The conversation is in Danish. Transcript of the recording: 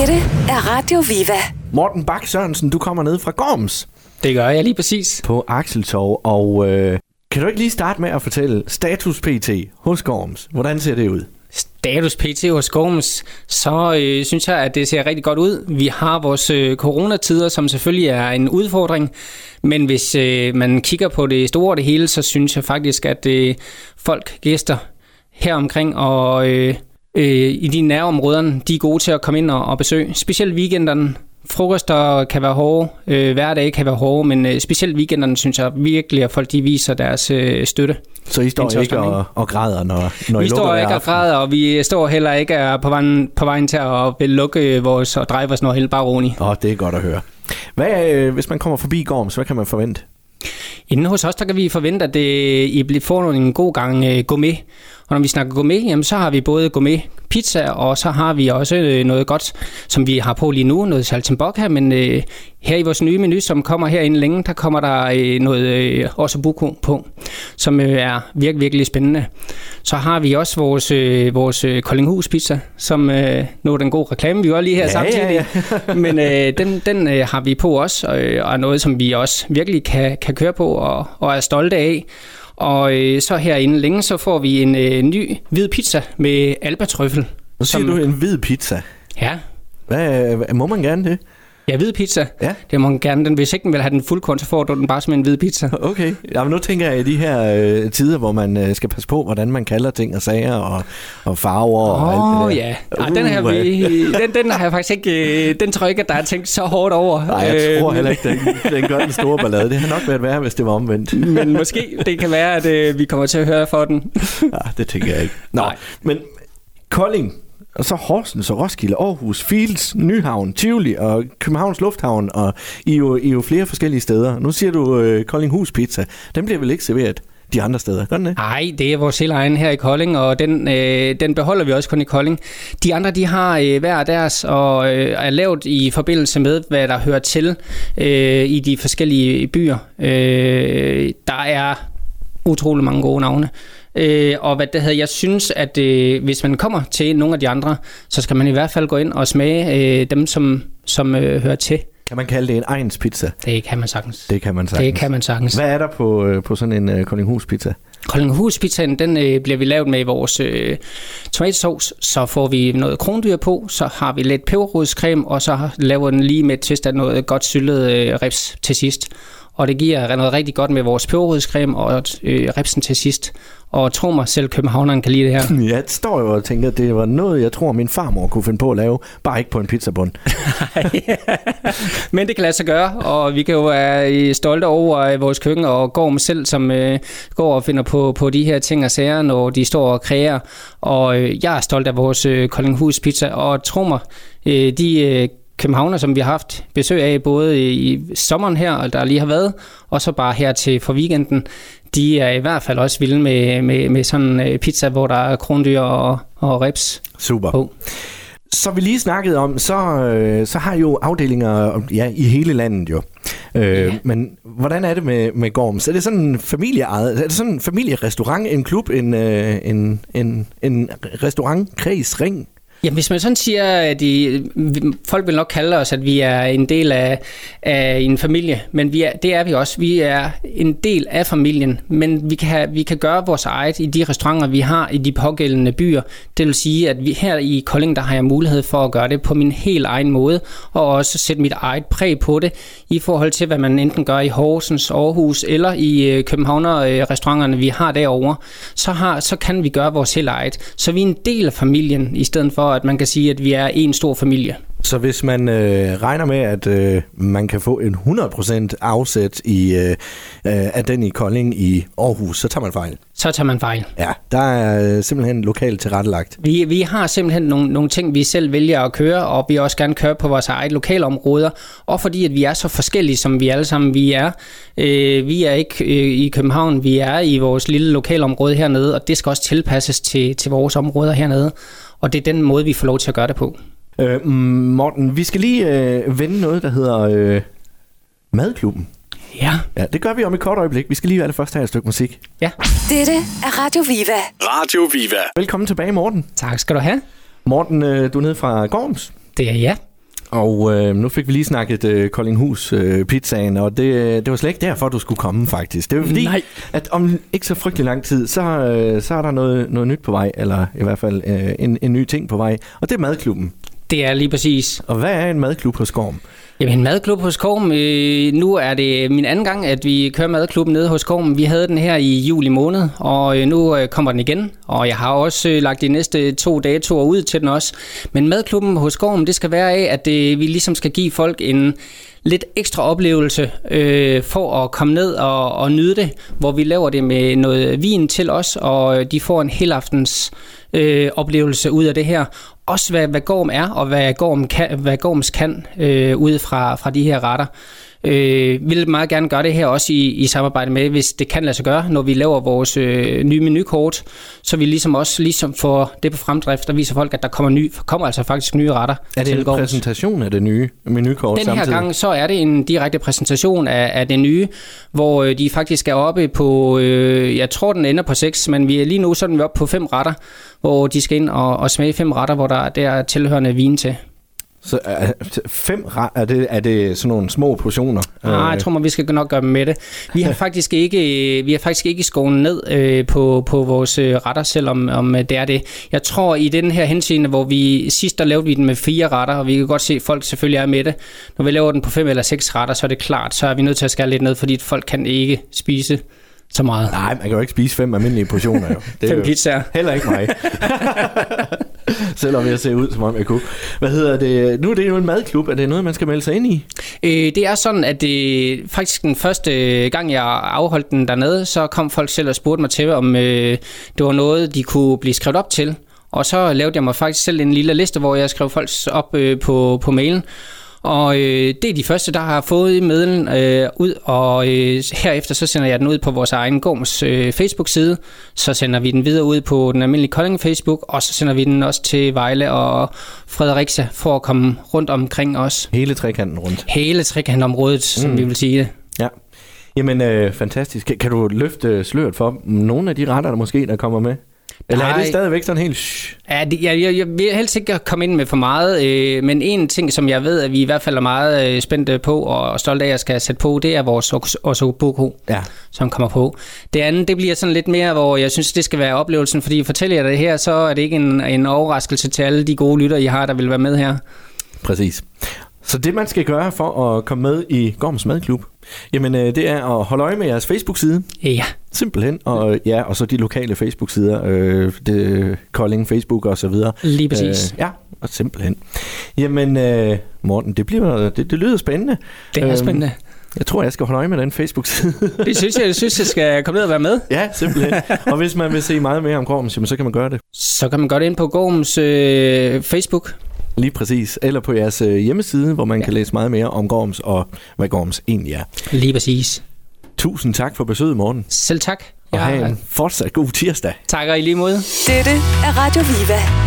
Dette er Radio Viva. Morten Bak Sørensen, du kommer ned fra Gorms Det gør jeg lige præcis. på Akseltorv, og øh, kan du ikke lige starte med at fortælle status PT hos Gorms? Hvordan ser det ud? Status PT hos Gorms, så øh, synes jeg, at det ser rigtig godt ud. Vi har vores øh, coronatider, som selvfølgelig er en udfordring, men hvis øh, man kigger på det store og det hele, så synes jeg faktisk, at øh, folk, gæster her omkring og øh, øh, i de nærområderne, de er gode til at komme ind og, og besøge. Specielt weekenderne. Frokoster kan være hårde, øh, hverdage kan være hårde, men øh, specielt weekenderne synes jeg virkelig, at folk de viser deres øh, støtte. Så I står ikke og, og græder, når, når I Vi lukker står ikke og græder, og vi står heller ikke øh, på vejen, på vejen til at vil lukke vores og dreje vores når helt bare roligt. Åh, oh, det er godt at høre. Hvad, øh, hvis man kommer forbi Gorms, hvad kan man forvente? Inden hos os, der kan vi forvente, at det, I bliver- får en god gang øh, gourmet. Og når vi snakker gourmet, jamen, så har vi både gourmet pizza, og så har vi også øh, noget godt, som vi har på lige nu, noget saltimbocca, men øh, her i vores nye menu, som kommer her inden længe, der kommer der øh, noget øh, ossobuco på, som øh, er virkelig, virkelig spændende. Så har vi også vores, øh, vores øh, Koldinghus pizza, som øh, nu er den gode reklame, vi gør lige her Ja, samtidig. ja, Men øh, den, den øh, har vi på også, øh, og er noget, som vi også virkelig kan, kan køre på og, og er stolte af. Og øh, så herinde længe, så får vi en øh, ny hvid pizza med albatrøffel. Nu siger Som- du en hvid pizza. Ja, Hvad, hvad, må man gerne det? Ja hvid pizza. Ja. Det må man gerne. Den, hvis ikke den vil have den fuldkorn, så får du den bare som en hvid pizza. Okay. Jamen, nu tænker jeg i de her øh, tider, hvor man øh, skal passe på, hvordan man kalder ting og sager og, og farver og alt det oh, der. ja, Ej, den, her, Uh, vi, den, den har jeg faktisk ikke, øh, den tror jeg ikke, at der er tænkt så hårdt over. Nej, jeg tror Øh, heller ikke, den, den gør den store ballade. Det har nok været værre, hvis det var omvendt. Men måske det kan være, at øh, vi kommer til at høre for den. Ja, det tænker jeg ikke. Nå, Nej. men Kolding, og så Horsens og Roskilde, Aarhus, Fields, Nyhavn, Tivoli og Københavns Lufthavn, og I er jo, I er jo flere forskellige steder. Nu siger du øh, Koldinghus Pizza. Den bliver vel ikke serveret de andre steder, gør den det? Nej, det er vores helt egen her i Kolding, og den, øh, den beholder vi også kun i Kolding. De andre, de har øh, hver deres, og øh, er lavet i forbindelse med, hvad der hører til øh, i de forskellige byer. Øh, der er utrolig mange gode navne. Øh, og hvad det hedder, jeg synes, at øh, hvis man kommer til nogle af de andre, så skal man i hvert fald gå ind og smage øh, dem, som, som øh, hører til. Kan man kalde det en egens pizza? Det kan man sagtens. Det kan man sagtens. Det kan man sagtens. Hvad er der på, øh, på sådan en øh, Koldinghus Pizza? Koldinghus pizzaen, den øh, bliver vi lavet med vores øh, tomatsauce, så får vi noget krondyr på, så har vi lidt peberrodscreme, og så laver den lige med twist af noget godt syltet øh, rips til sidst. Og det giver noget rigtig godt med vores peberrodscreme og øh, ripsen til sidst. Og tro mig, selv københavneren kan lide det her. Jeg står jo og tænker, at det var noget, jeg tror, min farmor kunne finde på at lave, bare ikke på en pizzabund. Men det kan lade sig gøre, og vi kan jo være øh, stolte over øh, vores køkken og går med selv, som øh, går og finder på, på de her ting og sager, når de står og kræger. Og øh, jeg er stolt af vores øh, Koldinghus pizza, og tro mig, øh, de øh, københavner, som vi har haft besøg af, både i sommeren her, og der lige har været, og så bare her til for weekenden, de er i hvert fald også vilde med, med, med sådan øh, pizza, hvor der er krondyr og, og rips Super. på. Så vi lige snakkede om, så, øh, så har jo afdelinger ja, i hele landet jo. Øh, Ja. Men hvordan er det med, med Gorms? Er det sådan en familieejet? Er det sådan en familierestaurant, en klub, en, øh, en, en, en restaurant, kreds, ring? Jamen, hvis man sådan siger, at de, folk vil nok kalde os, at vi er en del af, af en familie, men vi er, det er vi også. Vi er en del af familien, men vi kan, have, vi kan gøre vores eget i de restauranter, vi har i de pågældende byer. Det vil sige, at vi her i Kolding, der har jeg mulighed for at gøre det på min helt egen måde, og også sætte mit eget præg på det, i forhold til, hvad man enten gør i Horsens, Aarhus eller i øh, Københavner-restauranterne, øh, vi har derovre, så, har, så kan vi gøre vores helt eget. Så vi er en del af familien, i stedet for, at man kan sige, at vi er en stor familie. Så hvis man øh, regner med, at øh, man kan få en 100% afsæt i, øh, øh, af den i Kolding i Aarhus, så tager man fejl. Så tager man fejl. Ja, der er øh, simpelthen lokalt tilrettelagt. Vi, vi har simpelthen nogle, nogle ting, vi selv vælger at køre, og vi også gerne køre på vores eget lokalområder. Og fordi at vi er så forskellige, som vi alle sammen vi er. Øh, vi er ikke øh, i København, vi er i vores lille lokalområde hernede, og det skal også tilpasses til, til vores områder hernede. Og det er den måde, vi får lov til at gøre det på. Øh, Morten, vi skal lige øh, vende noget, der hedder øh, Madklubben. Ja, Ja, det gør vi om et kort øjeblik. Vi skal lige allerførst have et stykke musik. ja. Dette er Radio Viva. Radio Viva. Velkommen tilbage, Morten. Tak skal du have. Morten, øh, du er nede fra Gorms. Det er ja. Og øh, nu fik vi lige snakket øh, Koldinghus øh, pizzaen, og det, det var slet ikke derfor, du skulle komme faktisk. Det var fordi, Nej. at om ikke så frygtelig lang tid, så, øh, så er der noget, noget nyt på vej, eller i hvert fald øh, en, en ny ting på vej, og det er madklubben. Det er lige præcis. Og hvad er en madklub hos Gorm? Jamen, madklub hos Korm. Øh, nu er det min anden gang, at vi kører madklubben nede hos Korm. Vi havde den her i juli måned, og øh, nu øh, kommer den igen. Og jeg har også øh, lagt de næste to datoer ud til den også. Men madklubben hos Korm, det skal være af, at øh, vi ligesom skal give folk en lidt ekstra oplevelse øh, for at komme ned og, og nyde det, hvor vi laver det med noget vin til os, og de får en helaftens øh, oplevelse ud af det her. Også hvad, hvad Gorm er, og hvad, Gorm kan, hvad Gorms kan øh, ud fra, fra de her retter. Øh, vil meget gerne gøre det her også i, i samarbejde med, hvis det kan lade sig gøre, når vi laver vores øh, nye menukort, så vi ligesom også ligesom får det på fremdrift og viser folk, at der kommer, ny, kommer altså faktisk nye retter Er det en Gorms. præsentation af det nye menukort Den her samtidig? gang, så er det en direkte præsentation af, af det nye, hvor øh, de faktisk er oppe på, øh, jeg tror den ender på 6, men vi er lige nu så er den oppe på fem retter, hvor de skal ind og, og smage fem retter, hvor der, der er tilhørende vin til. Så er, fem er det, er det sådan nogle små portioner? Nej, Øh, jeg tror, man, vi skal nok gøre dem med det. Vi har faktisk ikke, vi har faktisk ikke skåret ned øh, på, på vores øh, retter, selvom om, øh, det er det. Jeg tror, i den her henseende, hvor vi sidst der lavede vi den med fire retter, og vi kan godt se, at folk selvfølgelig er med det. Når vi laver den på fem eller seks retter, så er det klart, så er vi nødt til at skære lidt ned, fordi folk kan ikke spise så meget. Nej, man kan jo ikke spise fem almindelige portioner. Jo. Det er Fem jo pizzaer. Heller ikke mig. Selvom jeg ser ud, som om jeg kunne. Hvad hedder det? Nu er det jo en madklub. Er det noget, man skal melde sig ind i? Øh, det er sådan, at det, faktisk den første øh, gang, jeg afholdt den dernede, så kom folk selv og spurgte mig til, om øh, det var noget, de kunne blive skrevet op til. Og så lavede jeg mig faktisk selv en lille liste, hvor jeg skrev folk op øh, på, på mailen. Og øh, det er de første, der har fået medlen øh, ud, og øh, herefter så sender jeg den ud på vores egen Gorms øh, Facebook-side. Så sender vi den videre ud på den almindelige Kolding Facebook, og så sender vi den også til Vejle og Fredericia for at komme rundt omkring os. Hele trekanten rundt. Hele trekantområdet, som Mm. vi vil sige det. Ja. Jamen, øh, fantastisk. Kan, kan du løfte sløret for nogle af de retter, der måske der kommer med? Eller er Nej. det stadigvæk sådan helt... Shh? Ja, det, jeg, jeg, jeg vil helst ikke komme ind med for meget, øh, men en ting, som jeg ved, at vi i hvert fald er meget øh, spændte på og stolte af at skal sætte på, det er vores os- ossobuco, Ja. som kommer på. Det andet, det bliver sådan lidt mere, hvor jeg synes, det skal være oplevelsen, fordi fortæller jeg det her, så er det ikke en, en overraskelse til alle de gode lytter, I har, der vil være med her. Præcis. Så det, man skal gøre for at komme med i Gorms Madklub, jamen, øh, det er at holde øje med jeres Facebook-side. Ja, Simpelthen. Og, ja, og så de lokale Facebook-sider. Øh, det, Kolding, Facebook og så videre. lige præcis. Øh, ja, og simpelthen. Jamen, øh, Morten, det, bliver, det, det lyder spændende. det er øhm, spændende. Jeg tror, jeg skal holde øje med den Facebook-side. Det synes jeg, jeg synes, jeg skal komme ned og være med. ja, simpelthen. og hvis man vil se meget mere om Gorms, jamen, så kan man gøre det. Så kan man godt ind på Gorms øh, Facebook. Lige præcis. Eller på jeres øh, hjemmeside, hvor man ja. kan læse meget mere om Gorms og hvad Gorms egentlig er. Lige præcis. Tusind tak for besøget, Morten. Selv tak. Og Ja, have en fortsat god tirsdag. takker i lige måde. Dette er Radio Viva.